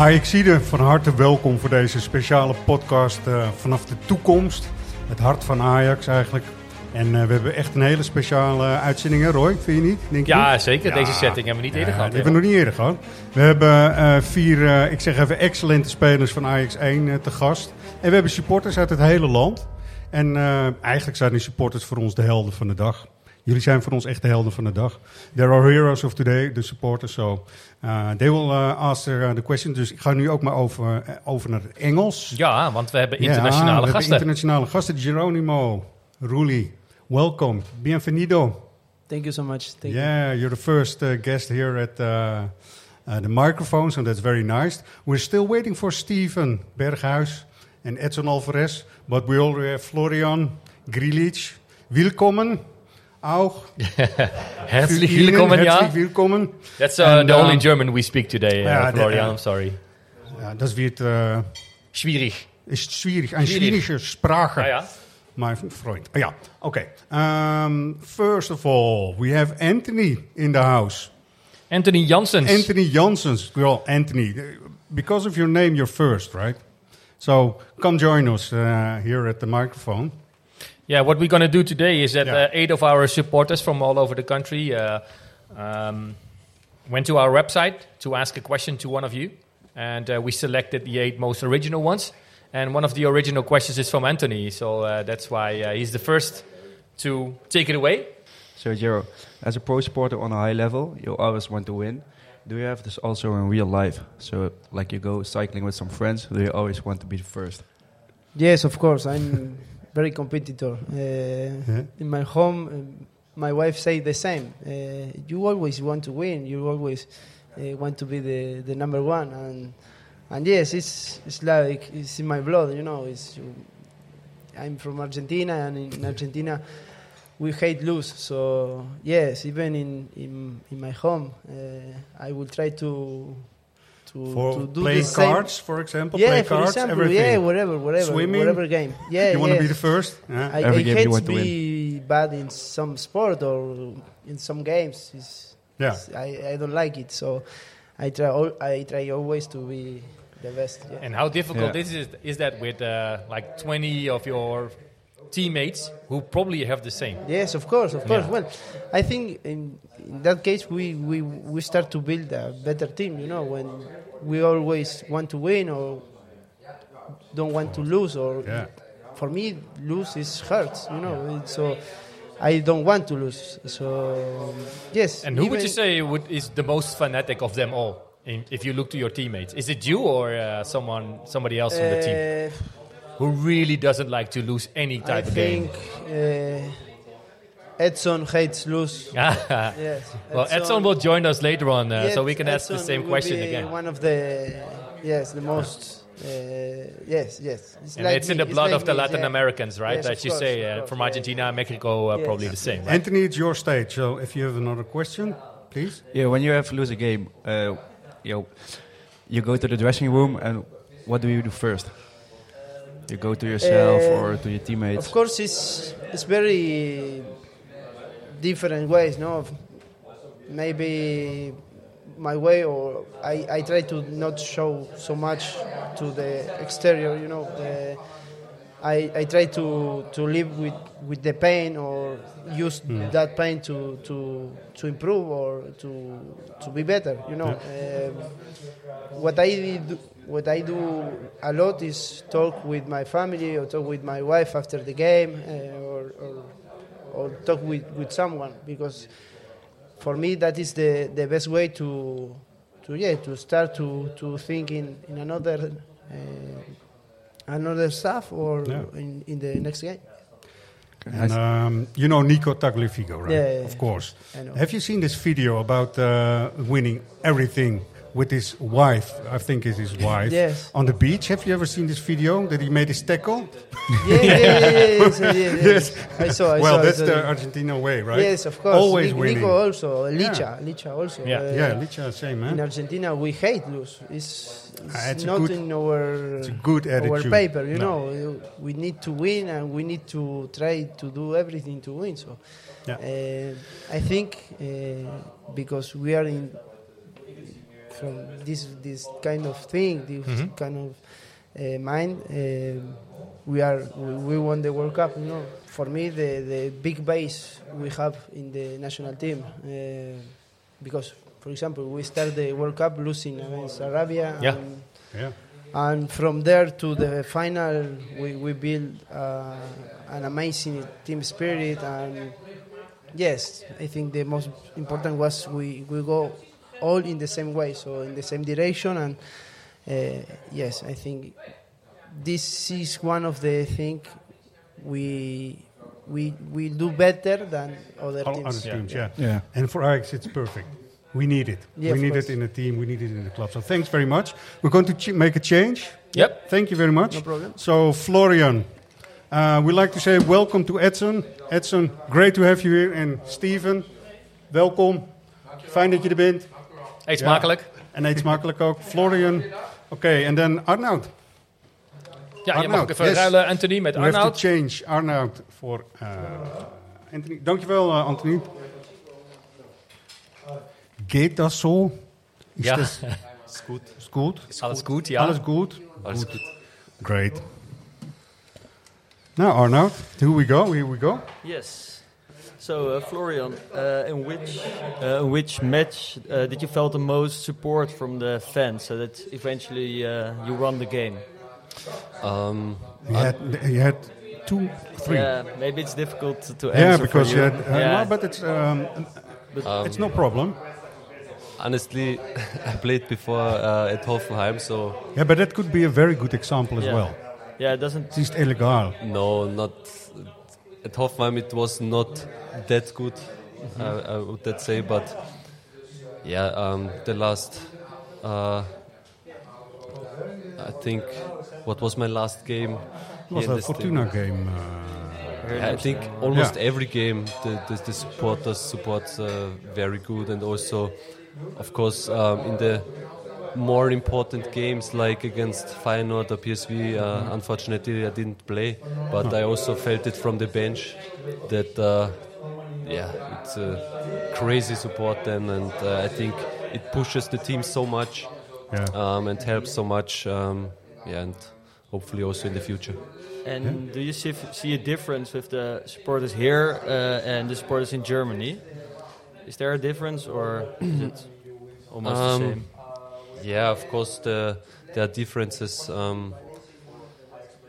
Ajaxide, van harte welkom voor deze speciale podcast eh, vanaf de toekomst. Het hart van Ajax eigenlijk. En eh, we hebben echt een hele speciale uitzending, hè Roy? Vind je niet? Denk je Ja, niet? zeker. Deze setting hebben we niet eerder gehad. Die hebben we nog niet eerder gehad. We hebben eh, vier, eh, ik zeg even, excellente spelers van Ajax 1 eh, te gast. En we hebben supporters uit het hele land. En eh, eigenlijk zijn die supporters voor ons de helden van de dag. Jullie zijn voor ons echt de helden van de dag. There are heroes of today, de supporters. So uh, they will uh, ask uh, the question. Dus ik ga nu ook maar over, eh, over naar het Engels. Ja, want we hebben Ja, internationale we hebben gasten. internationale gasten. Geronimo, Ruli, welcome. Bienvenido. Thank you so much. Thank you. Yeah, you're the first uh, guest here at uh, uh, the microphone, so that's very nice. We're still waiting for Steven Berghuis and Edson Alvarez, but we already have Florian Grilic. Willkommen. Auch. Herzlich Ihnen willkommen, ja. Willkommen. That's uh, And, the only um, German we speak today, uh, Ja, Florian. uh, I'm sorry. Ja, das wird äh, Schwierig. ist schwierig, eine Schwierig. schwierige Sprache. Ah, ja. My friend. Oh, yeah. Okay. Um, first of all, we have Anthony in the house. Anthony Janssens. Anthony Janssens. Well, Anthony, uh, because of your name, you're first, right? So come join us uh, here at the microphone. Yeah, what we're going to do today is that Yeah. uh, eight of our supporters from all over the country uh, um, went to our website to ask a question to one of you. And uh, we selected the eight most original ones. And one of the original questions is from Anthony. So uh, that's why uh, he's the first to take it away. So, Jero, as a pro supporter on a high level, you always want to win. Do you have this also in real life? So, like you go cycling with some friends, do you always want to be the first? Yes, of course. I'm very competitor. Uh, In my home, um, my wife say the same. Uh, you always want to win. You always uh, want to be the, the number one. And and yes, it's it's like it's in my blood. You know, it's I'm from Argentina, and in Argentina we hate lose. So yes, even in in, in my home, uh, I will try to. To, For to do playing the same. cards, for example, yeah, play for cards, example, everything. yeah, whatever, whatever, Swimming? whatever game. Yeah, you want to yes. be the first? Yeah. I, Every I game hate you want to to be bad in some sport or in some games. It's, Yeah. it's- I, I don't like it, so I try. al- I try always to be the best. Yeah. And how difficult Yeah. is it, is that with uh, like 20 of your teammates who probably have the same? Yes, of course, of course. Yeah. Well, I think in, in that case we, we, we start to build a better team. You know, when we always want to win or don't want to lose, or Yeah. for me, lose is hurts. You know, It's so I don't want to lose. So yes. And who would you say would, is the most fanatic of them all? In, if you look to your teammates, is it you or uh, someone, somebody else on the team Uh, who really doesn't like to lose any I type of game? think uh, Edson hates lose. yes. well, Edson will join us later on, uh, Yes, so we can ask the same question be again. One of the yes, the most uh, yes, yes. It's, And like it's in the blood like of the me, Latin yeah. Americans, right? Yes, that you course, say of uh, course, from yeah, Argentina, Mexico, uh, Yes. probably the same, right? Anthony, it's your stage. So if you have another question, please. Yeah, when you have to lose a game, uh, you, you go to the dressing room, and what do you do first? You go to yourself Uh, or to your teammates? Of course, it's it's very different ways. No, maybe my way, or I, I try to not show so much to the exterior. You know, uh, I, I try to, to live with, with the pain or use that pain to, to to improve or to to be better. You know, Um, what I do, what I do a lot is talk with my family or talk with my wife after the game uh, or, or or talk with, with someone because for me that is the, the best way to to yeah to start to to think in, in another uh, another stuff or Yeah. in, in the next game. And um, you know Nico Tagliafico, right? Yeah, yeah, of course. Have you seen this video about uh, winning everything with his wife? I think it's his wife. Yes. On the beach. Have you ever seen this video that he made his tackle? Yeah, yeah, yeah, yeah, yes, yeah, yeah, Yes. I saw. I well, saw, I that's saw the it. Argentina way, right? Yes, of course. Always Ni- winning. Nico also, Licha, Licha also. Yeah. Uh, yeah, Licha, same, In. Argentina, we hate lose. It's, it's, Ah, it's a not good- in our it's a good our attitude. paper. You No. know, we need to win and we need to try to do everything to win. So, Yeah. uh, I think uh, because we are in from this this kind of thing, this Mm-hmm. kind of uh, mind, uh, we are we, we won the World Cup. You know, for me, the the big base we have in the national team, uh, because for example, we start the World Cup losing against Arabia. Yeah. And, Yeah. and from there to the final, we, we build uh, an amazing team spirit. And yes, I think the most important was we, we go all in the same way, so in the same direction. And uh, yes, I think this is one of the things we we we do better than other All teams. other teams, yeah. Yeah. And for Ajax, it's perfect. We need it. Yeah, we need course. it in the team. We need it in the club. So thanks very much. We're going to ch- make a change. Yep. Thank you very much. No problem. So Florian, uh, we'd like to say welcome to Edson. Edson, great to have you here. And Steven, welkom. Fijn dat je er bent. Eet Ja. smakelijk. En eet smakelijk ook. Florian. Oké, en dan Arnoud. Ja, je mag Arnoud, ook even yes. ruilen, Anthony, met We have to Arnoud. change Arnoud voor uh, Anthony. Dankjewel, uh, Anthony. Geht das so? Ist Ja, das Ist gut. ist gut? alles gut, ja. Alles gut? Alles gut. Great. Now, Arnoud, here we go. Here we go. Yes. So, uh, Florian, uh, in which uh, in which match uh, did you felt the most support from the fans, so that eventually uh, you won the game? Um, You had, you had two, three. Yeah, maybe it's difficult to, to Yeah, because for you you. had. Uh, yeah. No, but it's um, um, it's no problem. honestly, I played before uh, at Hoffenheim, so Yeah, but that could be a very good example as Yeah. well. yeah, it doesn't. Het is illegaal. no, not at Hoffenheim. It was not that good. I, I would that say, but yeah, um, the last. Uh, I think what was my last game? It was here in een the Fortuna stadium? game. uh, Yeah, I think almost Yeah. every game the, the, the supporters support uh, very good, and also, of course, um, in the more important games like against Feyenoord or PSV, uh, unfortunately I didn't play, but I also felt it from the bench that uh, yeah, it's a crazy support then, and uh, I think it pushes the team so much yeah. um, and helps so much. Um, yeah, and hopefully also in the future. And do you see, see a difference with the supporters here uh, and the supporters in Germany? Is there a difference, or is it almost the Um, same? Yeah, of course the, there are differences. Um,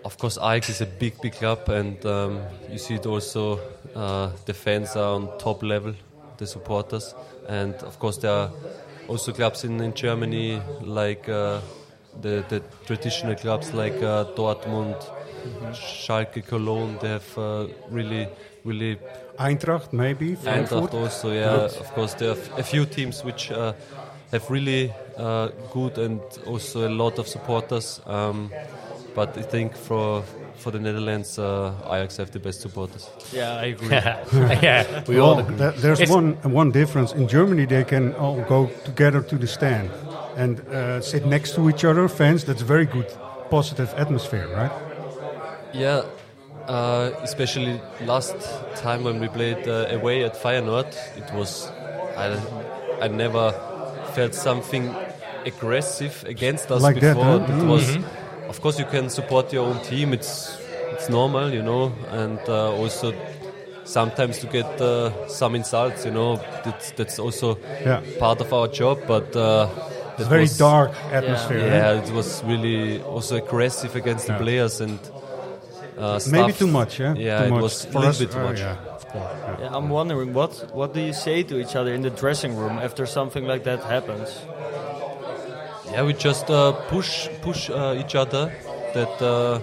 of course, Ajax is a big, big club, and um, you see it also. Uh, the fans are on top level, the supporters, and of course there are also clubs in, in Germany like uh, the the traditional clubs like uh, Dortmund, Schalke, Cologne. They have uh, really, really Eintracht, maybe. Eintracht Frankfurt. also, yeah. Of course, there are a few teams which uh, have really uh, good and also a lot of supporters. Um, but I think for for the Netherlands, uh, Ajax have the best supporters. Yeah, I agree. yeah, we Well, all agree. th- there's It's- one one difference. In Germany, they can all go together to the stand and uh, sit next to each other. Fans, that's very good, positive atmosphere, right? Yeah, uh, especially last time when we played uh, away at Feyenoord, it was I, I never felt something aggressive against us Like that, before. huh? It was, of course, you can support your own team. It's it's normal, you know, and uh, also sometimes to get uh, some insults, you know. That's that's also Yeah. part of our job, but. Uh, It's very was- dark atmosphere. eh? Yeah, it was really also aggressive against the players and uh, Maybe too much, yeah. Yeah, too it much. was a little us, bit too uh, much. Yeah, of course. Yeah. Yeah, I'm wondering what what do you say to each other in the dressing room after something like that happens? Yeah, we just uh, push push uh, each other that uh,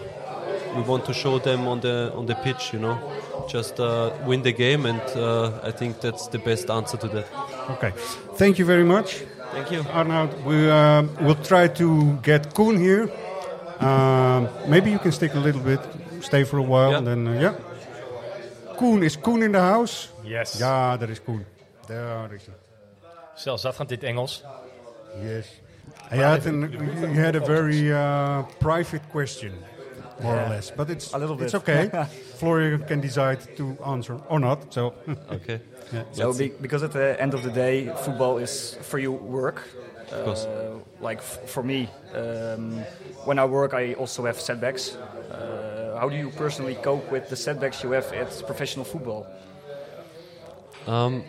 we want to show them on the on the pitch. You know, just uh, win the game, and uh, I think that's the best answer to that. Okay. Thank you very much. Thank you. Arnoud, we um, will try to get Koen here. Um, maybe you can stick a little bit, stay for a while, Yeah. and then uh, yeah. Koen, is Koen in the house? Yes. Ja, daar is Koen. Daar is hij. Zelfs dat gaat dit Engels. Yes. Hij had een, you had a very uh, private question, more or Yeah. less, but it's A little it's bit. okay. Florian can decide to answer or not. So Okay. yeah. So be, because at the end of the day, football is for you work. Of course. Uh, like f- for me, um, when I work, I also have setbacks. Uh, how do you personally cope with the setbacks you have at professional football? Um,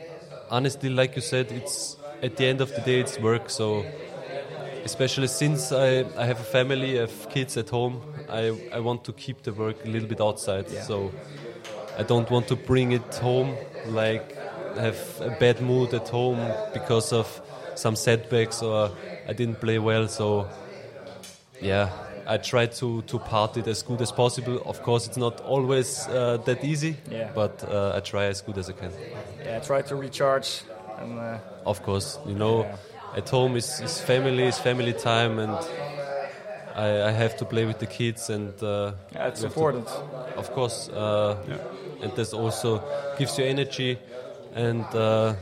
honestly, like you said, it's at the end of the day, it's work. So, especially since I, I have a family, I have kids at home, I, I want to keep the work a little bit outside. Yeah. So, I don't want to bring it home, like have a bad mood at home because of some setbacks or I didn't play well. So, yeah, I try to, to part it as good as possible. Of course, it's not always uh, that easy, Yeah. but uh, I try as good as I can. Yeah, I try to recharge. And uh, Of course, you know, Yeah. at home is, is family, is family time, and I, I have to play with the kids, and uh, yeah, it's you have to- important. of course, uh, and this also gives you energy, and uh,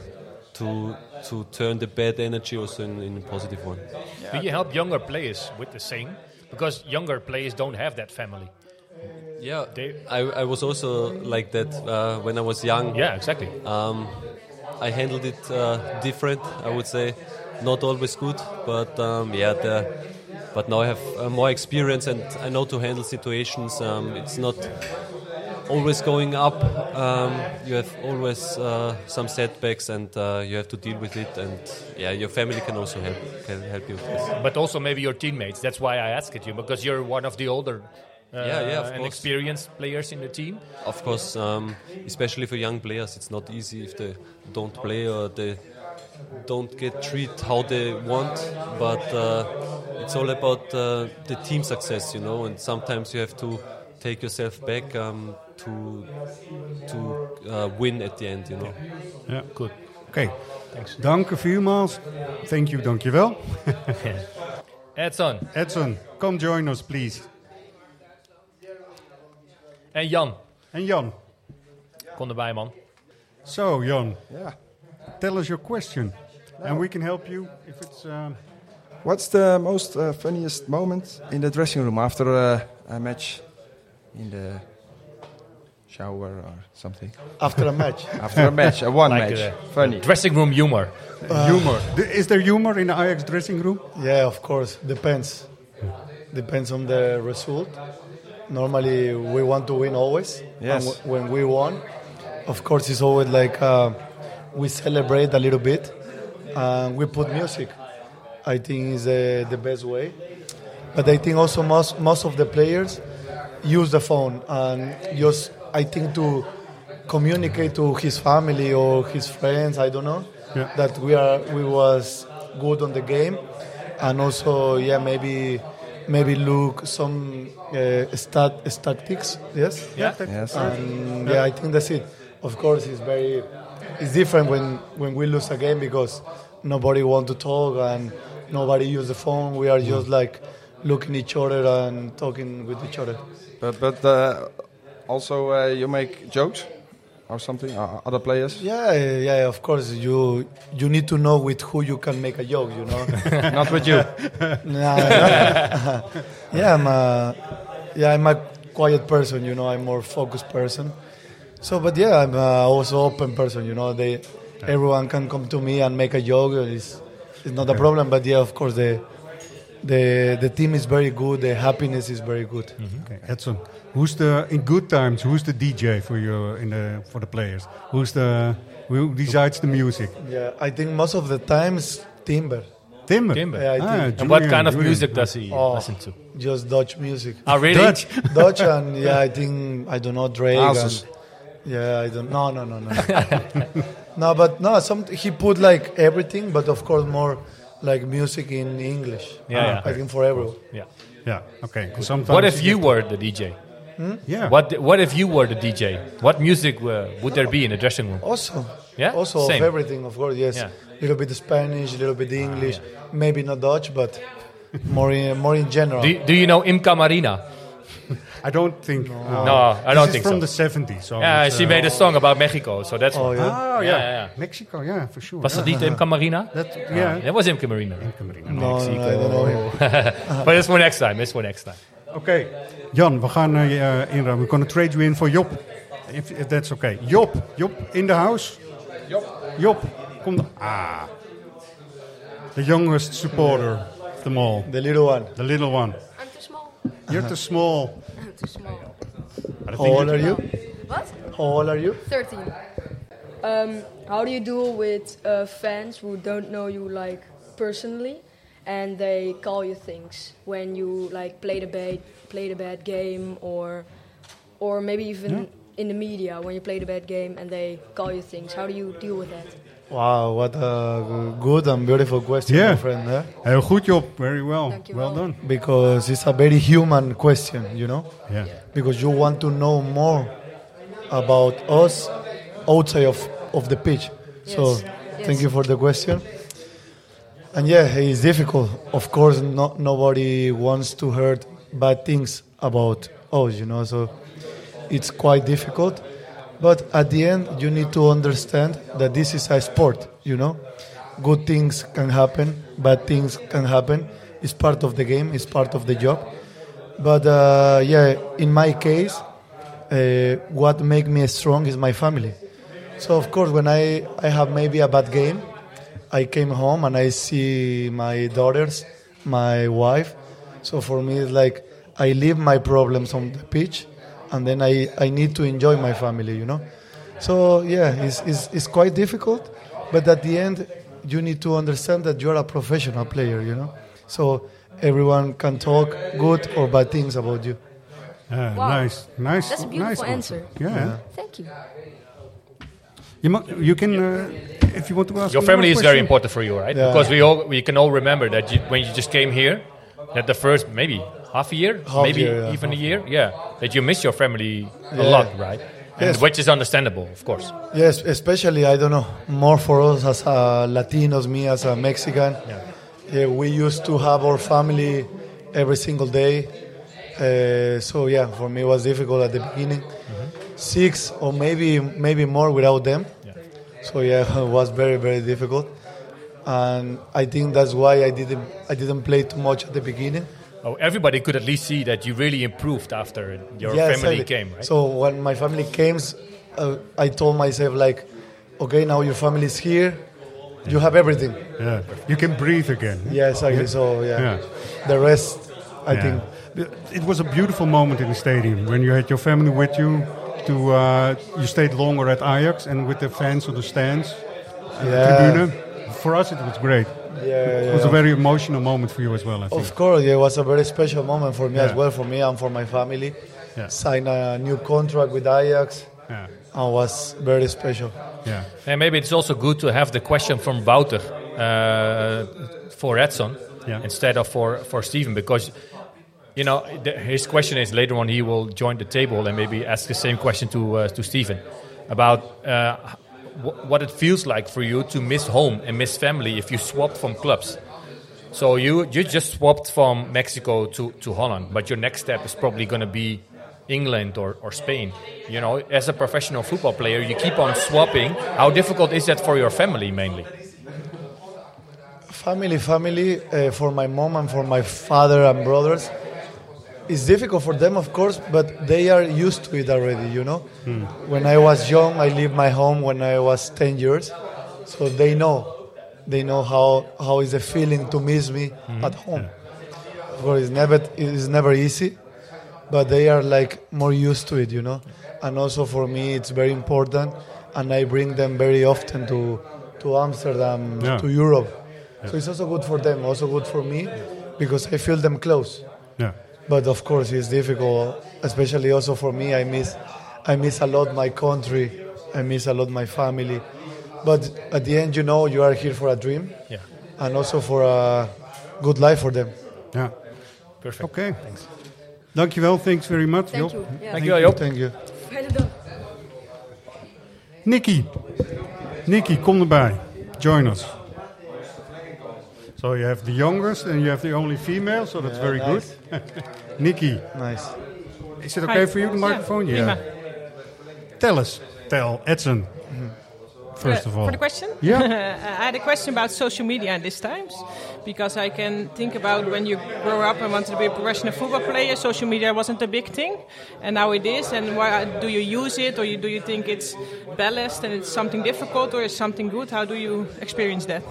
to to turn the bad energy also in, in a positive one. Do you help younger players with the same? Because younger players don't have that family. Yeah, They- I, I was also like that uh, when I was young. Yeah, exactly. Um, I handled it uh, different, I would say. Not always good, but um, yeah, the, but now I have uh, more experience and I know to handle situations. Um, it's not always going up. Um, you have always uh, some setbacks and uh, you have to deal with it. And yeah, your family can also help can help you with this. But also maybe your teammates. That's why I asked it you because you're one of the older, uh, Yeah, yeah, of and course. experienced players in the team. Of course, um, especially for young players, it's not easy if they don't play or they don't get treated how they want. But uh, it's all about uh, the team success, you know. And sometimes you have to take yourself back um, to to uh, win at the end, you know. Ja, goed. Oké. Dank u vielmaals. Thank you, dankjewel. Edson Edson, come join us, please. en Jan. En Jan. Kom erbij, man. So, Jan, Yeah. tell us your question. And we can help you if it's... um, What's the most uh, funniest moment in the dressing room after uh, a match in the shower or something? After a match. After a match, a one Like match. uh, Funny. dressing room humor. humor. Is there humor in the Ajax dressing room? Yeah, of course. Depends. Depends on the result. Normally, we want to win always. Yes. And w- when we won, of course, it's always like uh, we celebrate a little bit and we put music. I think is uh, the best way. But I think also most most of the players use the phone and just I think to communicate to his family or his friends. I don't know Yeah. that we are we was good on the game, and also yeah maybe maybe look some uh, stat statistics. Yes. Yeah. Yes. And yeah, I think that's it. Of course, it's very it's different when when we lose a game because nobody want to talk and nobody use the phone. We are just like looking each other and talking with each other. But but uh, also uh, you make jokes or something. Uh, other players. Yeah, yeah. Of course, you you need to know with who you can make a joke. You know. Not with you. Yeah, I'm a, yeah, I'm a quiet person. You know, I'm more focused person. So, but yeah, I'm also open person. You know, they everyone can come to me and make a joke. It's it's not a problem. But yeah, of course, the the the team is very good. The happiness is very good. Okay, Edson, who's the in good times? Who's the DJ for you in the for the players? Who's the who decides the music? Yeah, I think most of the times Timber. Timber. Timber. Yeah, I Ah, think And what kind of Julian. music does he Oh. listen to? just Dutch music. Oh, really? Dutch. Dutch and yeah, I think I don't know Drake. Hazes. And, yeah, I don't. No, no, no, no. no, but no. Some he put like everything, but of course more like music in English. Yeah, yeah. I think for everyone. Yeah. Yeah. Okay. Sometimes What if you were the DJ? Yeah. What What if you were the DJ? What music uh, would there be in the dressing room? Also, Yeah? also Same. of everything, of course. Yes, Yeah. little bit Spanish, a little bit English, maybe not Dutch, but more in, more in general. Do, do you know Imca Marina? I don't think. uh, No, I don't is think from so. the 70s. So Yeah, it's, she uh, made a song about Mexico, so that's Oh, yeah? Oh, yeah. Yeah, yeah. Mexico, yeah, for sure. Was dat yeah. niet Imca Marina? That, Ah, yeah. that was Imca Marina. no, no, no, I don't know but it's for next time. It's for next time. Oké, Jan, we gaan uh, je uh, inruimen. We're going to trade you in for Job. If, if that's okay. Job, Job in the house. Job. Job, kom dan. Ah. The youngest supporter of them all. The little one. The little one. I'm too small. You're too small. I'm too small. How old are you? What? How old are you? 13. Um, how do you deal with uh, fans who don't know you like personally and they call you things when you like play the bad play the bad game or or maybe even Yeah. in the media when you play the bad game and they call you things. How do you deal with that? Wow, what a good and beautiful question, Yeah. my friend. eh? Heel goed, Job. Very well. Dankjewel. Well done. Because it's a very human question, you know? Yeah. Because you want to know more about us outside of, of the pitch. Yes. So Yes. thank you for the question. And yeah, it's difficult. Of course, no, nobody wants to hear bad things about us, you know. So it's quite difficult. But at the end, you need to understand that this is a sport, you know. Good things can happen, bad things can happen. It's part of the game, it's part of the job. But uh, yeah, in my case, uh, what makes me strong is my family. So of course, when I, I have maybe a bad game, I came home and I see my daughters, my wife. So for me, it's like I leave my problems on the pitch, and then I, I need to enjoy my family, you know. So yeah, it's, it's, it's quite difficult, but at the end, you need to understand that you're a professional player, you know. So everyone can talk good or bad things about you. Uh, Wow. Nice, nice. That's a beautiful nice answer. Yeah. Thank you. You, mu- you can, uh, if you want to ask Your family one is very important for you, right? Yeah. Because we all we can all remember that you, when you just came here, that the first maybe half a year, Half maybe year, yeah, even a year, yeah, that you miss your family a lot, right? And Yes. which is understandable, of course. Yes, especially I don't know more for us as uh, Latinos, me as a Mexican. Yeah, we used to have our family every single day. Uh, so yeah, for me it was difficult at the beginning. Six or maybe maybe more without them. Yeah. So yeah, it was very very difficult, and I think that's why I didn't I didn't play too much at the beginning. Oh, everybody could at least see that you really improved after your Yeah, family exactly. came, right? So when my family came, uh, I told myself like, okay, now your family is here, you have everything. Yeah. You can breathe again. Yeah, exactly. So yeah, Yeah. the rest, I Yeah. think. It was a beautiful moment in the stadium when you had your family with you. To uh, you stayed longer at Ajax and with the fans on the stands, uh, Yeah. tribune. For us, it was great. Yeah, It was a very emotional moment for you as well. I think. Of course, yeah, it was a very special moment for me as well, for me and for my family. Yeah. Sign a new contract with Ajax. Yeah. And was very special. Yeah. And maybe it's also good to have the question from Wouter uh, for Edson Yeah. instead of for, for Steven because you know the, his question is later on he will join the table and maybe ask the same question to uh, to Steven about uh, wh- what it feels like for you to miss home and miss family if you swapped from clubs. So you you just swapped from Mexico to, to Holland, but your next step is probably going to be England or, or Spain. You know, as a professional football player, you keep on swapping. How difficult is that for your family mainly? Family, family, uh, for my mom and for my father and brothers. It's difficult for them, of course, but they are used to it already, you know? When I was young, I left my home when I was 10 years. So they know. They know how, how is the feeling to miss me mm-hmm. at home. Of course, it's never, it's never easy, but they are like more used to it, you know? And also for me, it's very important, and I bring them very often to, to Amsterdam, Yeah. to Europe. So it's also good for them, also good for me, because I feel them close. Yeah. But of course, it's difficult, especially also for me. I miss, I miss a lot my country. I miss a lot my family. But at the end, you know, you are here for a dream, Yeah. and also for a good life for them. Yeah. Perfect. Okay. thanks. Dankjewel, thanks very much, Thank Job. you. Yeah. Dankjewel, Job. Thank you. Fijne Nikki, Nicky. Nicky, kom erbij. Join us. So you have the youngest and you have the only female, so that's Yeah, very nice. good. Nikki. Nice. is it okay Hi. for you, the Yeah, microphone? prima. Tell us. Tell Edson. First Uh, of all. For the question? Yeah. I had a question about social media in these times because I can think about when you grow up and wanted to be a professional football player, social media wasn't a big thing, and now it is. And why do you use it, or you, do you think it's ballast and it's something difficult, or is something good? How do you experience that?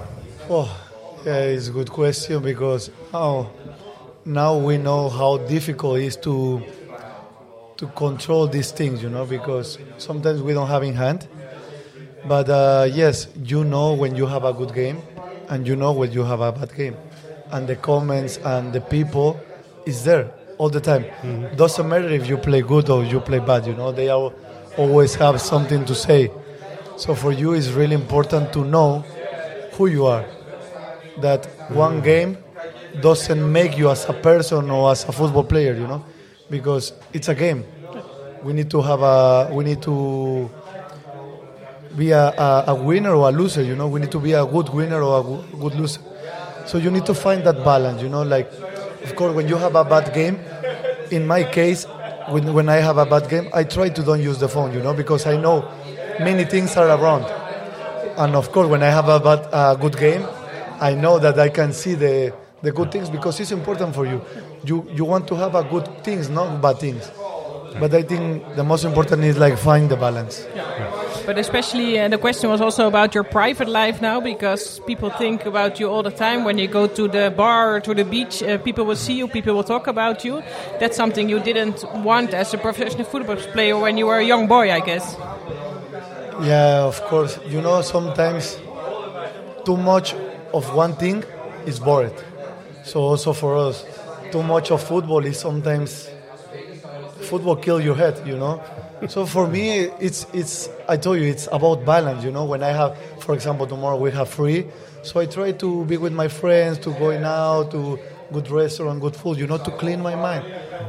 Oh, yeah, it's a good question because now, now we know how difficult it is to to control these things, you know, because sometimes we don't have in hand. But uh, yes, you know when you have a good game, and you know when you have a bad game, and the comments and the people is there all the time. Doesn't matter if you play good or you play bad, you know, they al- always have something to say. So for you, it's really important to know who you are. That one game doesn't make you as a person or as a football player, you know, because it's a game. We need to have a. We need to be a, a, a winner or a loser, you know. We need to be a good winner or a go- good loser. So you need to find that balance, you know. Like, of course, when you have a bad game, in my case, when, when I have a bad game, I try to don't use the phone, you know, because I know many things are around. And of course, when I have a bad, a good game, I know that I can see the, the good things because it's important for you. You you want to have a good things, not bad things. But I think the most important is like find the balance. But especially uh, the question was also about your private life now, because people think about you all the time. When you go to the bar or to the beach, uh, people will see you, people will talk about you. That's something you didn't want as a professional football player when you were a young boy, I guess. Yeah, of course. You know, sometimes too much of one thing is bored. So also for us, too much of football is sometimes football kill your head. You know. so for me, it's it's I told you it's about balance. You know, when I have, for example, tomorrow we have free, so I try to be with my friends, to going out to good restaurant, good food. You know, to clean my mind,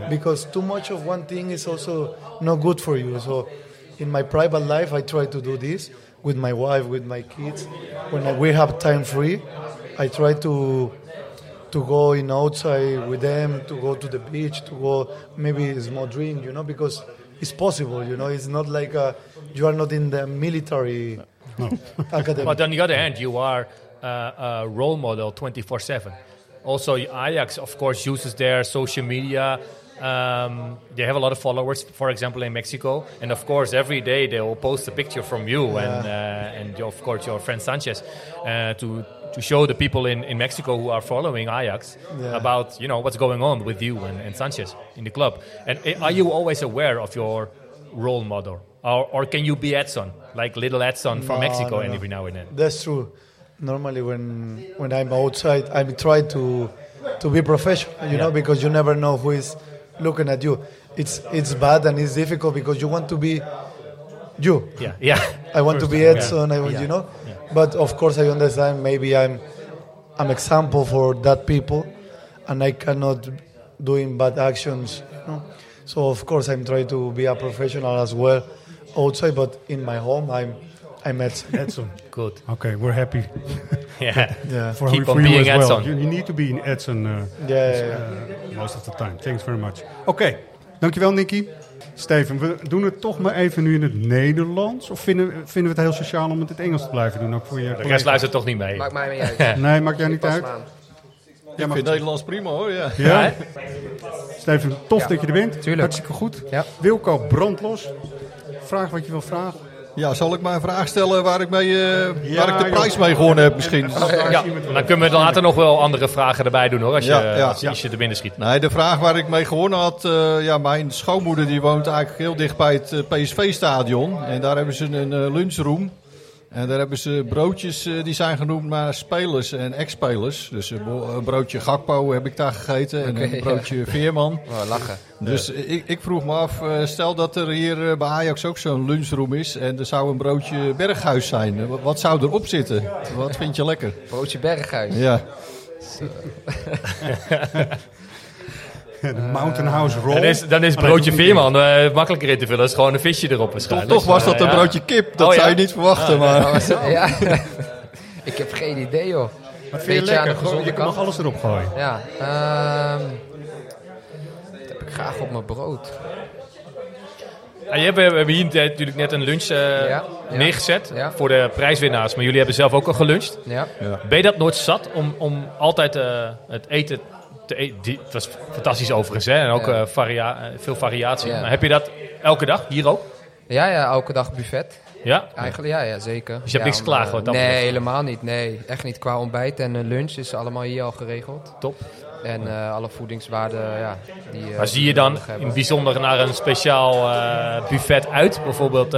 because too much of one thing is also not good for you. So in my private life, I try to do this with my wife, with my kids. When I, we have time free, I try to to go in outside with them, to go to the beach, to go maybe a small drink, you know, because it's possible, you know. It's not like uh, you are not in the military academy. But on the other hand, you are uh, a role model 24 7. Also, Ajax, of course, uses their social media. Um, they have a lot of followers, for example, in Mexico. And of course, every day they will post a picture from you and, uh, and of course, your friend Sanchez uh, to, to show the people in, in Mexico who are following Ajax Yeah. about you know what's going on with you and, and Sanchez in the club. And uh, are you always aware of your role model? Or, or can you be Edson, like little Edson from No, Mexico, no, no. every now and then? That's true. Normally, when when I'm outside, I try to to be professional, you know, because you never know who is looking at you. It's it's bad and it's difficult because you want to be you. Yeah, yeah. I want to be First, Edson. I want, yeah, you know. But of course, I understand. Maybe I'm I'm example for that people, and I cannot doing bad actions. You know? So of course, I'm trying to be a professional as well outside. But in my home, I'm I'm Edson. Edson. Good. Okay, we're happy. Yeah. Yeah. For, Keep on you being as well. Edson. You, you need to be an Edson uh, Yeah, yeah, yeah. uh, most of the time. Thanks very much. Oké, dankjewel Nicky. Steven, we doen het toch maar even nu in het Nederlands. Of vinden, vinden we het heel sociaal om het in het Engels te blijven doen? Ook voor je De rest luistert toch niet mee. Maakt mij niet uit. Nee, maakt jou niet uit? Ja, ik vind Nederlands prima hoor. Ja. Ja? Steven, tof Ja. dat je er bent. Tuurlijk. Hartstikke goed. Wilco, brandlos. Vraag wat je wil vragen. Ja, zal ik maar een vraag stellen waar ik, mee, eh, Ja, waar ik de joh. prijs mee gewonnen heb misschien? Ja, dan kunnen we later nog wel andere vragen erbij doen hoor, als je, Ja, ja. als, als je er binnen schiet. Nee, de vraag waar ik mee gewonnen had, eh, ja, mijn schoonmoeder die woont eigenlijk heel dicht bij het eh, PSV-stadion. En daar hebben ze een eh, lunchroom. En daar hebben ze broodjes, eh, die zijn genoemd naar spelers en ex-spelers. Dus een, bo- een broodje Gakpo heb ik daar gegeten en een broodje Veerman. Oh, lachen. Dus eh, ik, ik vroeg me af, eh, stel dat er hier eh, bij Ajax ook zo'n lunchroom is en er zou een broodje Berghuis zijn. Eh, Wat, wat zou erop zitten? Wat vind je lekker? Broodje Berghuis. Ja. De Mountain House Roll. Dan is, dan is Oh, nee, broodje Veerman eh, makkelijker in te vullen. Dat is gewoon een visje erop waarschijnlijk. toch was dat een ja. broodje kip. Dat Oh, ja? zou je niet verwachten, Ah, maar... Ja. ik heb geen idee, joh. Wat vind je Beetje aan de lekker? Gewoon, je kan nog alles erop gooien. Ja, ehm dat heb ik graag op mijn brood. Je hebt, we hebben hier natuurlijk net een lunch eh, ja. neergezet Ja. voor de prijswinnaars. Maar jullie hebben zelf ook al geluncht. Ja. Ben je dat nooit zat om, om altijd eh, het eten te? Die- Het was fantastisch overigens, hè? En ook Ja. eh, varia- eh, veel variatie. Ja. Maar heb je dat elke dag, hier ook? Ja, ja, elke dag buffet. Ja? Eigenlijk, ja, ja zeker. Dus je hebt niks om, wat dat Nee, betreft? helemaal niet. Nee, echt niet. Qua ontbijt en eh, lunch is allemaal hier al geregeld. Top. En eh, alle voedingswaarden, ja. Die, eh, Maar zie je dan in bijzonder naar een speciaal eh, buffet uit? Bijvoorbeeld,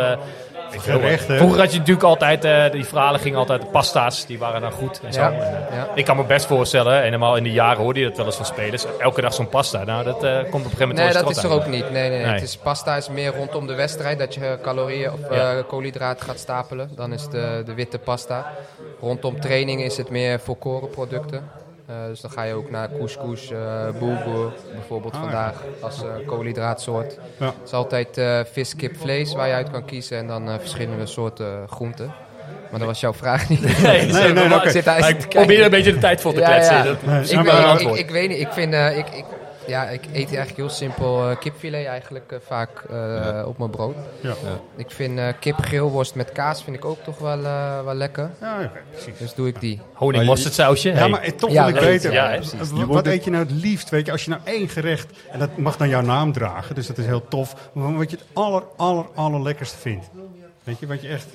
Gerechten. vroeger had je natuurlijk altijd, eh, die verhalen gingen altijd, de pasta's, die waren dan goed en zo. Ja, En, eh, ja. Ik kan me best voorstellen, helemaal in de jaren hoorde je dat wel eens van spelers, elke dag zo'n pasta. Nou, dat eh, komt op een gegeven moment Nee, dat is er ook niet. Nee, nee, nee. Nee. Het is, pasta is meer rondom de wedstrijd dat je calorieën of Ja. koolhydraten gaat stapelen. Dan is de, de witte pasta. Rondom training is het meer volkorenproducten. Eh dus dan ga je ook naar couscous, eh bulgur bijvoorbeeld Ah, vandaag als eh, koolhydraatsoort. Ja. Het is altijd eh, vis, kip, vlees waar je uit kan kiezen en dan eh, verschillende soorten groenten. Maar dat was jouw vraag niet. Nee, nee, nee, Ik zit te kijken. probeer een beetje de tijd vol te kletsen. Nee, ik, weet, ik, ik, niet, ik vind, eh, ik, ik, ja, ik eet eigenlijk heel simpel eh, kipfilet eigenlijk eh, vaak eh, op mijn brood. Ja. Ik vind eh kipgrillworst met kaas vind ik ook toch wel, eh, wel lekker. Ja, oké, precies. Dus doe ik die. Honing mosterdsausje. Ja, hey. maar toch Ja, wil ik weten, Ja, wat, wat eet je nou het liefst? Weet je, als je nou één gerecht, en dat mag dan jouw naam dragen, dus dat is heel tof, maar wat je het aller, aller, allerlekkerste vindt. Weet je, wat je echt,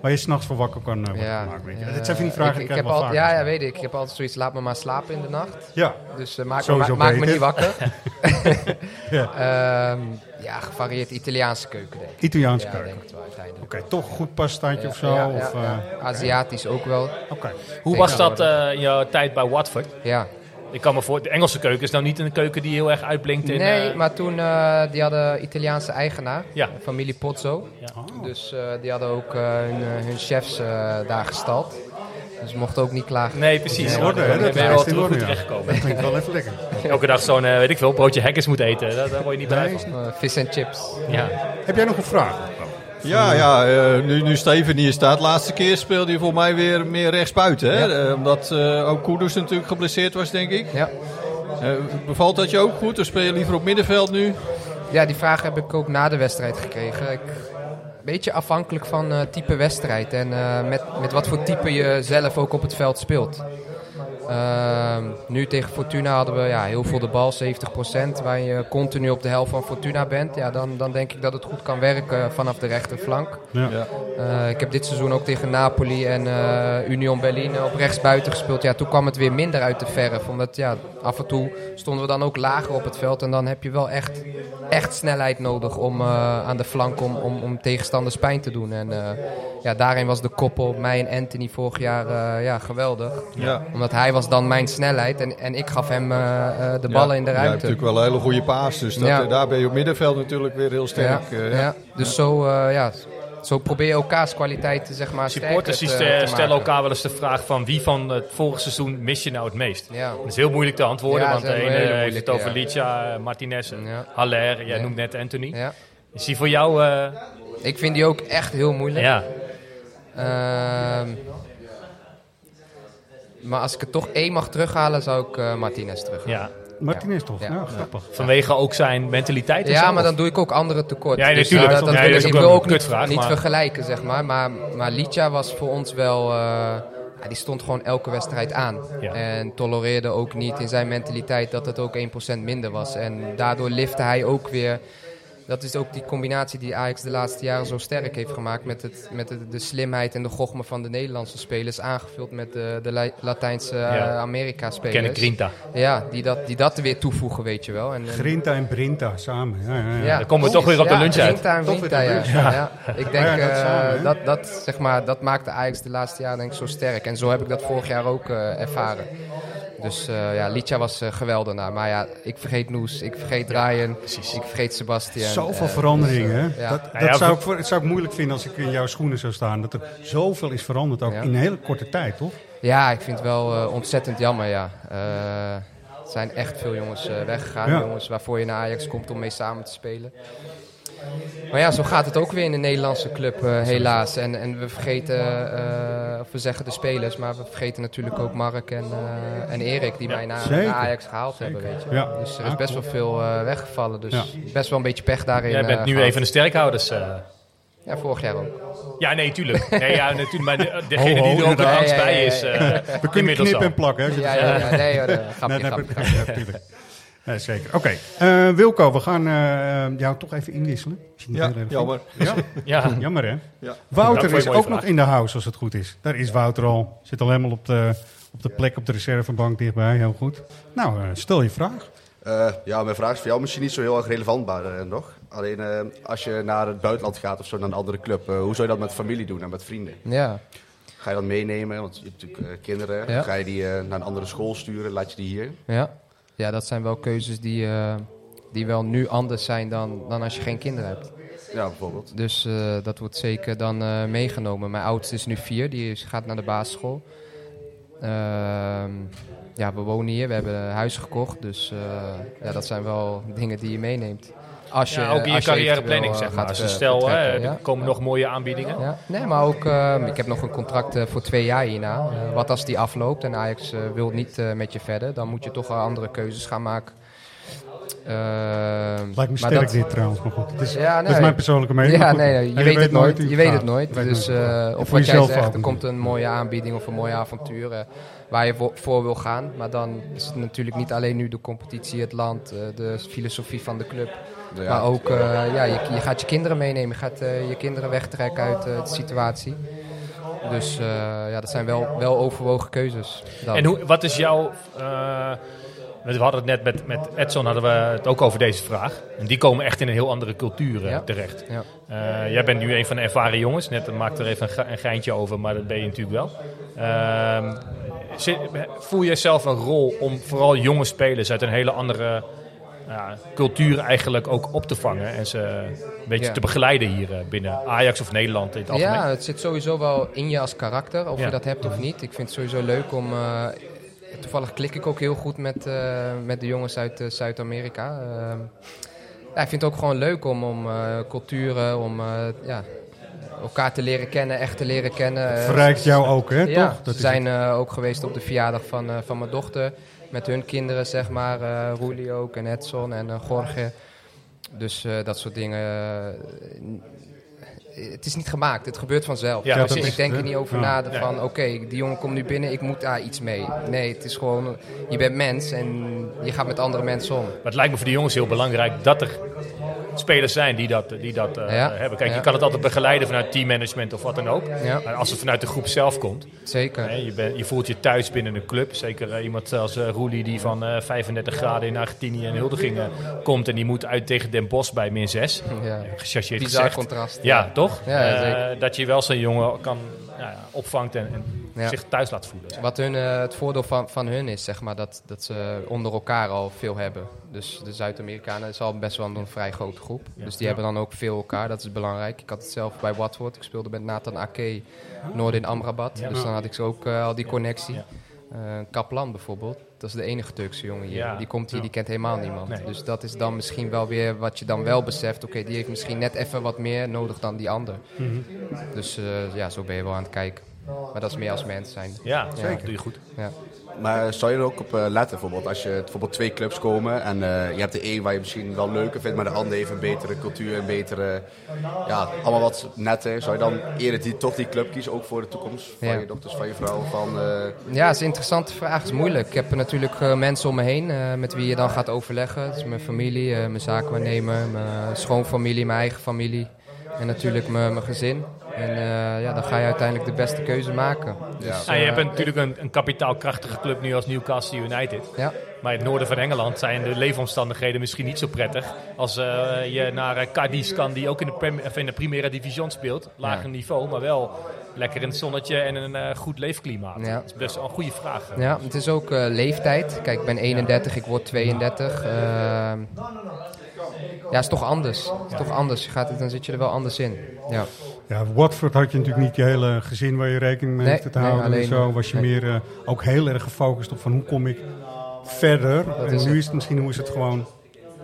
waar je s'nachts voor wakker kan eh, worden Ja, gemaakt. Weet je. eh, Dat zijn van die vragen ik, die ik krijg heb al, vaker. Ja, ja, weet ik. Ik heb altijd zoiets, laat me maar slapen in de nacht. Ja. Dus eh, maak, ma- maak me niet wakker. Ja. Ehm, ja, gevarieerd Italiaanse keuken denk ik. Italiaanse ja, keuken. denk het wel uiteindelijk. Oké, toch goed pastaatje Ja, of zo? ja, of, ja, eh, ja. Aziatisch ook wel. Oké. Hoe was dat eh, in jouw tijd bij Watford? Ja. Ik kan me voor, de Engelse keuken is nou niet een keuken die heel erg uitblinkt in... Nee, eh, maar toen, eh, die hadden Italiaanse eigenaar, Ja. familie Pozzo. Ja. Dus eh, die hadden ook hun, hun chefs daar gestald. Dus ze mochten ook niet klagen. Nee, precies. Ja, orde, dan hè? ben Dat je wel goed terechtgekomen. Dat klinkt wel even lekker. Elke dag zo'n, weet ik veel, broodje haggis moet eten. Daar, daar word je niet blij van. Eh, vis en chips. Ja. Heb jij nog een vraag? Ja, ja eh, nu, nu Steven hier staat. Laatste keer speelde hij voor mij weer meer rechtsbuiten. Hè? Eh, omdat eh, ook Kudus natuurlijk geblesseerd was, denk ik. Ja. Bevalt dat je ook goed? Of speel je liever op middenveld nu? Ja, die vraag heb ik ook na de wedstrijd gekregen. Ik, beetje afhankelijk van type wedstrijd en met, met wat voor type je zelf ook op het veld speelt. Ehm, nu tegen Fortuna hadden we ja, heel veel de bal, 70%. Waar je continu op de helft van Fortuna bent. Ja, dan, dan denk ik dat het goed kan werken vanaf de rechterflank. Ja. Ja. Eh, ik heb dit seizoen ook tegen Napoli en eh, Union Berlin op rechtsbuiten gespeeld. Ja, toen kwam het weer minder uit de verf. Omdat ja, af en toe stonden we dan ook lager op het veld. En dan heb je wel echt, echt snelheid nodig om, eh, aan de flank om, om, om tegenstanders pijn te doen. En eh, ja, daarin was de koppel op mij en Anthony vorig jaar eh, ja, geweldig. Ja. Omdat hij was dan mijn snelheid en, en ik gaf hem eh, eh, de ballen in de Ja, ruimte. natuurlijk wel een hele goede paas. Dus dat, Ja. eh, daar ben je op middenveld natuurlijk weer heel sterk. Ja, ja. Dus zo, eh, ja, zo probeer je elkaars kwaliteiten zeg maar, Supporters die stellen elkaar wel eens de vraag van wie van het vorige seizoen mis je nou het meest? Ja. Dat is heel moeilijk te antwoorden, Ja, want de ene heeft het over ja. Licia, Martinez, en Ja. Haller. Jij Ja. noemt net Anthony. Ja. Is die voor jou... eh, Ik vind die ook echt heel moeilijk. ja. Ehm, maar als ik het toch één mag terughalen, zou ik eh, Martinez terughalen. ja. Martinez toch? Ja. Ja, grappig. Vanwege ook zijn mentaliteit en Ja, zo, maar of? dan doe ik ook anderen tekort. Ja, Dus, natuurlijk. eh, dat, dat Nee, wil dat ik, wil ook niet, kutvraag, niet maar- vergelijken, zeg maar. Maar, maar Licha was voor ons wel... eh, ja, die stond gewoon elke wedstrijd aan. Ja. En tolereerde ook niet in zijn mentaliteit dat het ook 1% minder was. En daardoor lifte hij ook weer... Dat is ook die combinatie die Ajax de laatste jaren zo sterk heeft gemaakt. Met, het, met de, de slimheid en de gochme van de Nederlandse spelers. Aangevuld met de, de La- Latijnse eh, Ja. Amerika-spelers. Kenneth Grinta. Ja, die dat, die dat er weer toevoegen, weet je wel. En, en- Grinta en Brinta samen. Ja, ja, ja. ja, Dan komen we toch weer op de ja, lunch uit. Grinta en weer ja. de Ja. lunch. Ja. Ik denk dat eh, samen, dat, dat, zeg maar, dat maakte Ajax de laatste jaren denk ik zo sterk. En zo heb ik dat vorig jaar ook eh, ervaren. Dus eh ja, Licha was eh, geweldig. Nou, maar ja, ik vergeet Noes, ik vergeet Ryan, ik vergeet Sebastian. Zoveel Eh, veranderingen. dus. Dat, dat ja, zou, ik, het zou ik moeilijk vinden als ik in jouw schoenen zou staan. Dat er zoveel is veranderd, ook Ja. in een hele korte tijd, toch? Ja, ik vind het wel ontzettend jammer, ja. Eh, Er zijn echt veel jongens eh, weggegaan. Ja. Jongens waarvoor je naar Ajax komt om mee samen te spelen. Maar ja, zo gaat het ook weer in de Nederlandse club, eh, helaas. En, en we vergeten, eh, of we zeggen de spelers, maar we vergeten natuurlijk ook Mark en, eh, en Erik, die mij naar, Ajax gehaald Zeker. hebben. Weet je. Ja. Dus er is best wel veel eh, weggevallen. Dus Ja. best wel een beetje pech daarin. Jij bent nu een van de sterkhouders. eh. Ja, vorig jaar ook. Ja, nee, tuurlijk. Nee, ja, natuurlijk. Maar de- degene Ho, ho, die er ook ja, bij is. eh, We kunnen al. en plakken. Hè, Ja, nee, hoor, grapje, Nee, grapje, nee, grapje. Nee, zeker. Oké, eh, Wilco, we gaan eh, jou toch even inwisselen. Ja, jammer. Ja? Ja. jammer hè? Ja. Wouter is ook vraag. nog in de house als het goed is. Daar is Wouter al. Zit al helemaal op de, op de plek op de reservebank dichtbij. Heel goed. Nou, eh, stel je vraag. Eh, ja, mijn vraag is voor jou misschien niet zo heel erg relevant, maar nog. Alleen eh, als je naar het buitenland gaat of zo, naar een andere club, hoe zou je dat met familie doen en met vrienden? Ja. Ga je dat meenemen? Want je hebt natuurlijk kinderen. Ja. Ga je die naar een andere school sturen? Laat je die hier? Ja. Ja, dat zijn wel keuzes die, eh, die wel nu anders zijn dan, dan als je geen kinderen hebt. Ja, bijvoorbeeld. Dus eh, dat wordt zeker dan eh, meegenomen. Mijn oudste is nu vier, die is, gaat naar de basisschool. Ehm, ja, we wonen hier, we hebben een huis gekocht. Dus ja, dat zijn wel dingen die je meeneemt. Als je, Ja, ook in je carrièreplanning, eventueel, zeg eh, maar. gaat, Dus eh, stel, hè, er ja. komen nog mooie aanbiedingen. Ja. Nee, maar ook, eh, ik heb nog een contract eh, voor twee jaar hierna. Eh, wat als die afloopt en Ajax eh, wil niet eh, met je verder, dan moet je toch wel andere keuzes gaan maken. Ehm, Lijkt me maar sterk dat- dit trouwens, maar goed. Het is, Ja, dat is mijn persoonlijke mening. Ja, nee, nee, je weet het nooit. Je weet het nooit. je weet Dus, nooit. eh, En of wat jij zegt, er komt een mooie aanbieding of een mooi avontuur eh, waar je voor, voor wil gaan. Maar dan is het natuurlijk niet alleen nu de competitie, het land, eh, de filosofie van de club. Ja. Maar ook, eh, ja, je, je gaat je kinderen meenemen. Je gaat eh, je kinderen wegtrekken uit eh, de situatie. Dus eh, ja, dat zijn wel, wel overwogen keuzes. dan. En hoe, wat is jouw... eh, we hadden het net met, met Edson hadden we het ook over deze vraag. En die komen echt in een heel andere cultuur Ja. terecht. Ja. Eh, jij bent nu een van de ervaren jongens. Net maakte er even een, ge- een geintje over, maar dat ben je natuurlijk wel. Ehm, voel je zelf een rol om vooral jonge spelers uit een hele andere ja, cultuur eigenlijk ook op te vangen en ze een beetje Ja. te begeleiden hier eh, binnen Ajax of Nederland in het algemeen? Ja, het zit sowieso wel in je als karakter, of Ja. je dat hebt of niet. Ik vind het sowieso leuk om... eh, toevallig klik ik ook heel goed met, eh, met de jongens uit eh, Zuid-Amerika. Ehm, ja, ik vind het ook gewoon leuk om, om eh, culturen, om eh, ja, elkaar te leren kennen, echt te leren kennen. Eh, Verrijkt jou ook, hè, ja, toch? Dat ze zijn eh, ook geweest op de verjaardag van, eh, van mijn dochter. Met hun kinderen, zeg maar. eh Roelie ook en Edson en eh, Jorge. Dus eh, dat soort dingen. Eh, het is niet gemaakt, het gebeurt vanzelf. Ja, dus ik denk er niet over Ja. na van oké, die jongen komt nu binnen, ik moet daar iets mee. Nee, het is gewoon, je bent mens en je gaat met andere mensen om. Maar het lijkt me voor de jongens heel belangrijk dat er spelers zijn die dat, die dat eh, Ja. hebben. Kijk, Ja. je kan het altijd begeleiden vanuit teammanagement of wat dan ook. Ja. Maar als het vanuit de groep zelf komt. Zeker. Je, je voelt je thuis binnen een club. Zeker eh, iemand als uh, Roelie die van eh, 35 graden in Argentinië en Hildegingen komt. En die moet uit tegen Den Bosch bij min 6. Ja. Gechargeerd Bizar gezegd. contrast, Ja, ja. Toch? Ja, Eh, zeker. dat je wel zo'n jongen kan ja, opvangt en, en Ja. zich thuis laat voelen. Wat hun, eh, het voordeel van, van hun is, zeg maar, dat, dat ze onder elkaar al veel hebben. Dus de Zuid-Amerikanen is al best wel een vrij grote groep. Ja. Dus die hebben dan ook veel elkaar, dat is belangrijk. Ik had het zelf bij Watford, ik speelde met Nathan Ake, Noord in Amrabat. Dus dan had ik zo ook eh, al die connectie. Eh, Kaplan bijvoorbeeld, dat is de enige Turkse jongen hier. Ja. Die komt hier, die kent helemaal niemand. Nee. Dus dat is dan misschien wel weer wat je dan wel beseft. Oké, die heeft misschien net even wat meer nodig dan die ander. Mhm. Dus eh, ja, zo ben je wel aan het kijken. Maar dat is meer als mens zijn. Ja, zeker. Doe je goed. Ja. Maar zou je er ook op eh, letten, bijvoorbeeld, als je bijvoorbeeld twee clubs komen en eh, je hebt de een waar je misschien wel leuker vindt, maar de ander heeft een betere cultuur, een betere, ja, allemaal wat netter. Zou je dan eerder die, toch die club kiezen, ook voor de toekomst van Ja. je dochters, van je vrouw? Van, eh, Ja, het is een interessante vraag. Het is moeilijk. Ik heb natuurlijk mensen om me heen eh, met wie je dan gaat overleggen. Het is mijn familie, mijn zaakwaarnemer, mijn schoonfamilie, mijn eigen familie. En natuurlijk mijn, mijn gezin. En eh, ja, dan ga je uiteindelijk de beste keuze maken. Dus, Ja, je eh, hebt natuurlijk een, een kapitaalkrachtige club nu als Newcastle United. Ja. Maar in het noorden van Engeland zijn de leefomstandigheden misschien niet zo prettig. Als eh, je naar eh, Cadiz kan, die ook in de, Prem- of in de Primera Division speelt. Lager Ja. niveau, maar wel lekker in het zonnetje en een eh, goed leefklimaat. Ja. Dat is best wel een goede vraag. Ja, het is ook eh, leeftijd. Kijk, ik ben 31, ik word 32. Ja, is toch anders. Is toch anders. Je gaat, dan zit je er wel anders in. Ja. Ja, Watford had je natuurlijk niet je hele gezin waar je rekening mee Nee, hoefde te nee, houden. en zo was je nee. meer eh, ook heel erg gefocust op van hoe kom ik verder. Dat en is nu het. is het misschien hoe is het gewoon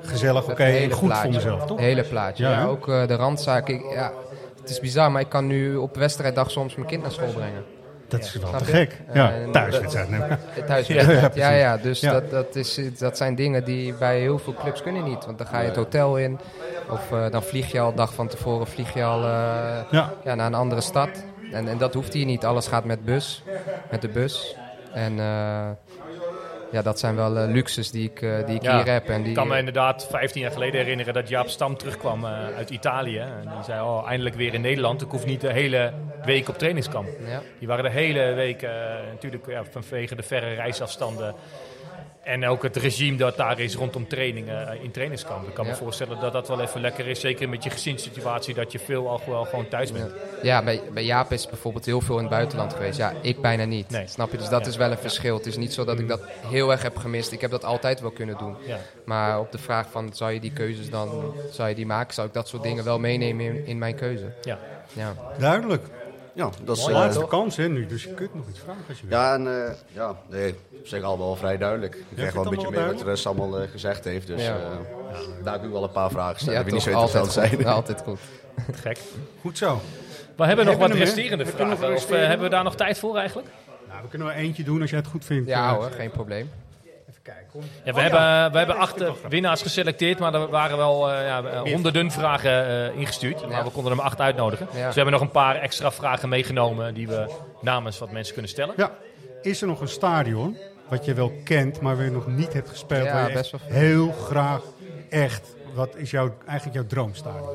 gezellig, oké, goed plaatje. voor mezelf, toch? Hele plaatje. Ja, ook eh, de randzaak. Ik, ja, het is bizar, maar ik kan nu op wedstrijddag soms mijn kind naar school brengen. Dat is wel te gek. Ja, thuiswedstrijd. Eh, Thuiswedstrijd, Ja, ja. Dus. Dat, dat, is, dat zijn dingen die bij heel veel clubs kunnen niet. Want dan ga je het hotel in. Of eh, dan vlieg je al dag van tevoren vlieg je al eh, Ja. ja, naar een andere stad. En, en dat hoeft hier niet. Alles gaat met bus. Met de bus. En eh, ja, dat zijn wel eh, luxes die ik, eh, die ik Ja, hier heb. En die, ik kan me inderdaad 15 jaar geleden herinneren dat Jaap Stam terugkwam eh, uit Italië. En die zei, oh, eindelijk weer in Nederland. Ik hoef niet de hele week op trainingskamp. Ja. Die waren de hele week, eh, natuurlijk ja, vanwege de verre reisafstanden... En ook het regime dat daar is rondom trainingen eh, in trainingskamp. Ik kan Ja. me voorstellen dat dat wel even lekker is. Zeker met je gezinssituatie, dat je veel al wel gewoon thuis bent. Ja, bij, bij Jaap is bijvoorbeeld heel veel in het buitenland geweest. Ja, ik bijna niet. Snap je? Dus dat Ja. is wel een verschil. Het is niet zo dat ik dat heel erg heb gemist. Ik heb dat altijd wel kunnen doen. Ja. Maar op de vraag van, zou je die keuzes dan, zou je die maken? Zou ik dat soort dingen wel meenemen in, in mijn keuze? Ja. ja. Duidelijk. Ja, dat is... De eh, laatste kans hè, nu, dus je kunt nog iets vragen als je wil. Ja, en eh, ja, nee, op zich allemaal wel vrij duidelijk. Ik krijg wel een beetje mee wat Rus allemaal eh, gezegd heeft. Dus Ja. daar heb ik wel een paar vragen stellen Ja, die niet zo interessant goed. zijn. Altijd goed. Gek. Goed zo. We hebben nog wat resterende vragen. Of hebben we daar nog tijd voor eigenlijk? Nou, we kunnen er eentje doen als jij het goed vindt. Ja hoor, geen probleem. Ja, we, Oh, hebben, ja. we hebben acht eh, winnaars geselecteerd, maar er waren wel eh, ja, eh, honderden vragen eh, ingestuurd. Maar we konden er maar acht uitnodigen. Dus we hebben nog een paar extra vragen meegenomen die we namens wat mensen kunnen stellen. Ja. Is er nog een stadion wat je wel kent, maar weer nog niet hebt gespeeld? Ja, waar je best echt wel veel. heel graag echt. Wat is jouw, eigenlijk jouw droomstadion?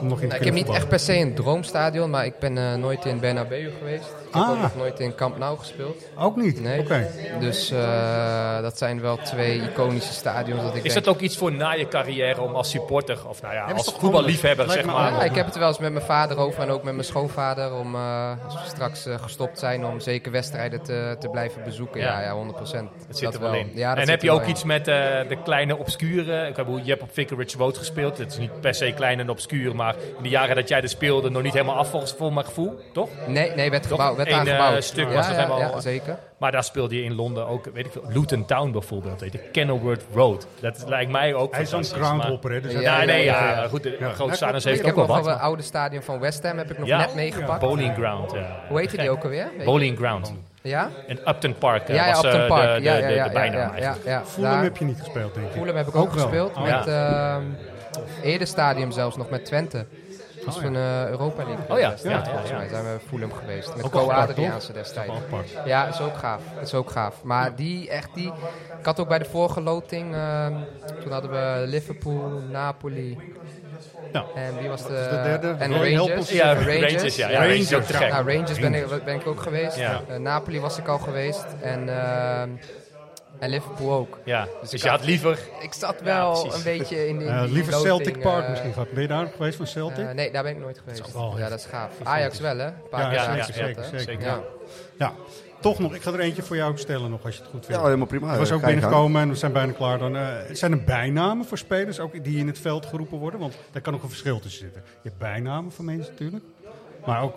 Om nog in te Nou, ik heb niet echt per se een droomstadion, maar ik ben eh, nooit in Bernabeu geweest. Ik heb Ah. ook nog nooit in Camp Nou gespeeld. Ook niet? Nee. Oké. Dus eh, dat zijn wel twee iconische stadions dat ik Is denk... dat ook iets voor na je carrière om als supporter, of nou ja, dat als voetballiefhebber zeg maar. Ja, ik heb het wel eens met mijn vader over en ook met mijn schoonvader. Om, eh, als we straks gestopt zijn, om zeker wedstrijden te, te blijven bezoeken. Ja, Ja. ja, 100 procent. Dat zit er wel in. Ja, dat en heb je ook in. iets met eh, de kleine obscure? Ik heb, je hebt op Vicarage Road gespeeld. Het is niet per se klein en obscuur, maar in de jaren dat jij er speelde nog niet helemaal af volgens voor mijn gevoel, toch? Nee, nee werd, Toch? gebouwd, werd Eén, eh, aangebouwd. stuk ja, was nog ja, helemaal... ja, zeker. Maar daar speelde je in Londen ook, weet ik veel, Luton Town bijvoorbeeld, weet je, Kenilworth Road. Dat lijkt mij ook Hij is zo'n groundhopper, hè, dus hij- ja, nee, ja, ja, ja, ja. goed, de Ja. grote Ja, stadions ik heeft Ik ook heb wel nog wel wat. het oude stadion van West Ham heb ik nog Ja. net meegepakt. Bowling Ground, ja. Hoe heette die ook alweer? Bowling Ground. Ja? En Upton Park eh, Ja, ja, was eh, Upton Park. de, de, ja, ja, de, ja, de bijnaam ja, ja, eigenlijk. ja, Fulham heb je niet gespeeld, denk ik. Fulham heb ik ook, gespeeld. Oh, met ja. ehm Stadium zelfs nog met Twente. Dat is Oh, ja. een eh, Europa League. Oh ja, ja, ja, volgens ja. mij zijn we Fulham geweest. Met Ook wel Co apart, Adriaanse toch? destijds. Ja, is ook gaaf. is ook gaaf. Maar die echt die. Ik had ook bij de vorige loting. ehm, toen hadden we Liverpool, Napoli. Ja. En wie was de, de derde? En Rangers. Ja, Rangers, ja. ja Rangers. Nou, Rangers ben ik, ben ik ook geweest. Ja. Eh, Napoli was ik al geweest. En, ehm, en Liverpool ook. Ja, Dus dus ik je had- had liever... Ik zat wel een beetje in, in Eh, die liever loting, Celtic Park eh, misschien gehad. Ben je daar geweest van Celtic? nee, daar ben ik nooit geweest. ja, dat is gaaf. Ajax wel, hè? Een paar Ja, keer ja, zeker, zeker. Ja. Toch nog. Ik ga er eentje voor jou stellen nog, als je het goed vindt. Ja, helemaal prima. Ik was ook binnengekomen en we zijn bijna klaar. Dan, eh, zijn er bijnamen voor spelers ook die in het veld geroepen worden? Want daar kan nog een verschil tussen zitten. Je hebt bijnamen voor mensen natuurlijk. Maar ook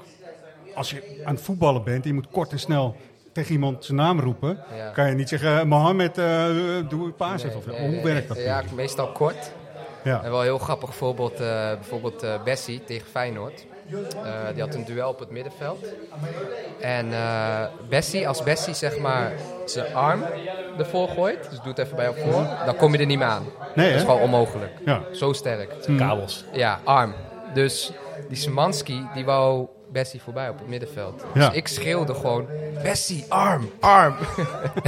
als je aan het voetballen bent en je moet kort en snel tegen iemand zijn naam roepen... Ja. kan je niet zeggen, Mohammed, eh doe een paas Nee. Of, nee, hoe nee, werkt dat? Ja, meestal kort. Ja. En wel een heel grappig voorbeeld, eh, bijvoorbeeld eh, Bessie tegen Feyenoord. Eh, die had een duel op het middenveld. En eh, Bessie, als Bessie zeg maar zijn arm ervoor gooit, dus doe het even bij jou voor, dan kom je er niet meer aan. Nee, dat is hè? gewoon onmogelijk. Ja. Zo sterk. Kabels. Ja, arm. Dus die Szymanski, die wou Bessie voorbij op het middenveld. Ja. Dus ik schreeuwde gewoon, Bessie, arm, arm.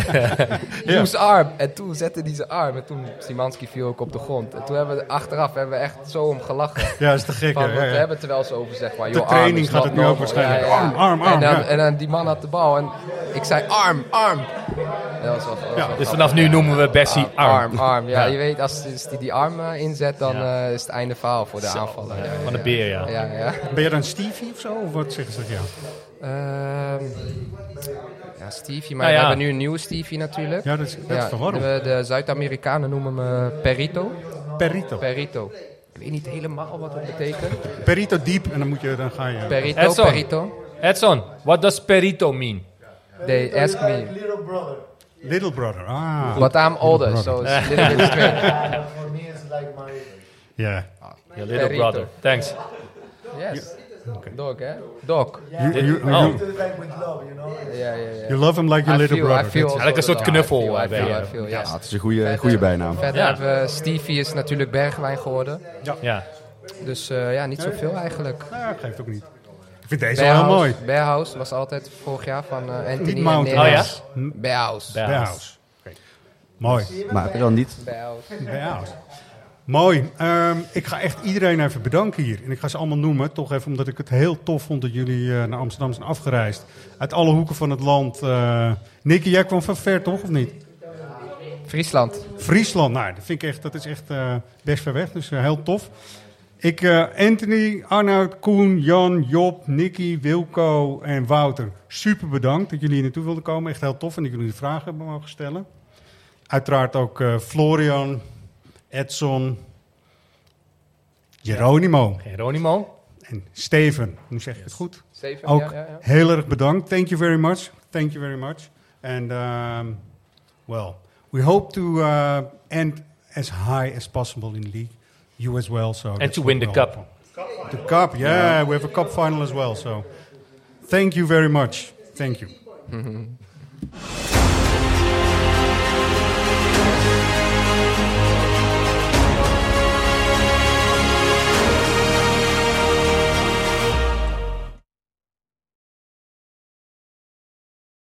Use arm. En toen zette hij zijn arm. En toen Szymanski viel ook op de grond. En toen hebben we achteraf hebben we echt zo om gelachen. Ja, is te gek, Van, hè? want Ja, ja. We hebben het er wel eens over, zeg maar. De joh, training gaat het nu ook waarschijnlijk. Arm, arm, arm, En dan, en dan die man had de bal. En ik zei arm, arm. Dat was wel, dat was wel Dus vanaf nu noemen we Bessie arm. Arm, arm. Ja, Ja. je weet, als als die die arm eh, inzet, dan Ja. eh, is het einde verhaal voor de Zo, aanvaller. ja, Ja, van de beer, ja. Ja, ja. Ben je dan Stevie of zo? Of wat zeggen ze tegen jou? Ehm, ja, Stevie, maar Nou ja. we hebben nu een nieuwe Stevie natuurlijk. Ja, dat is, dat is toch waarom? de, de Zuid-Amerikanen noemen me Perito. Perito. Perito. Ik weet niet helemaal wat het betekent. Perito diep en dan, moet je, dan ga je... Perito, Edson. Perito. Edson, what does perito mean? They ask me. Little brother. Little brother. Ah. But I'm older, so it's a little bit strange. For me, it's like my. Yeah. Your little brother. Thanks. Yes. Dog, eh? Dog. You- you- Oh. you- Like with love, you know. Ja, ja, ja. You love him like your I little feel- brother. I feel also Eigenlijk een soort knuffel, I feel, I feel, feel, Ja, yes. het is een goede, goede bijnaam. Verder Ja. hebben we Stevie is natuurlijk Bergwijn geworden. Ja. Ja. Dus eh, ja, niet zoveel eigenlijk. Ja, geeft ook niet. Ik vind deze wel heel mooi. Bearhouse was altijd vorig jaar van eh Anthony Niet. Neres. Oh ja? Bearhouse. Bearhouse. Mooi. Maar dan niet? Bearhouse. Bearhouse. Mooi. Ehm, ik ga echt iedereen even bedanken hier. En ik ga ze allemaal noemen. Toch even omdat ik het heel tof vond dat jullie eh, naar Amsterdam zijn afgereisd. Uit alle hoeken van het land. Eh Nicky, jij kwam van ver toch, of niet? Friesland. Friesland, nou, dat vind ik echt, dat is echt eh, best ver weg. Dus heel tof. Ik, eh, Anthony, Arnoud, Koen, Jan, Job, Nicky, Wilco en Wouter. Super bedankt dat jullie hier naartoe wilden komen. Echt heel tof en dat jullie de vragen hebben mogen stellen. Uiteraard ook eh, Florian, Edson, Geronimo Geronimo. en Steven. Nu zeg ik het goed. Steven, ook ja, ja, ja. heel erg bedankt. Thank you very much. Thank you very much. And um, well, we hope to uh, end as high as possible in the league. You as well. So and to win the we're cup. The cup, yeah, we have a cup final as well. So thank you very much. Thank you.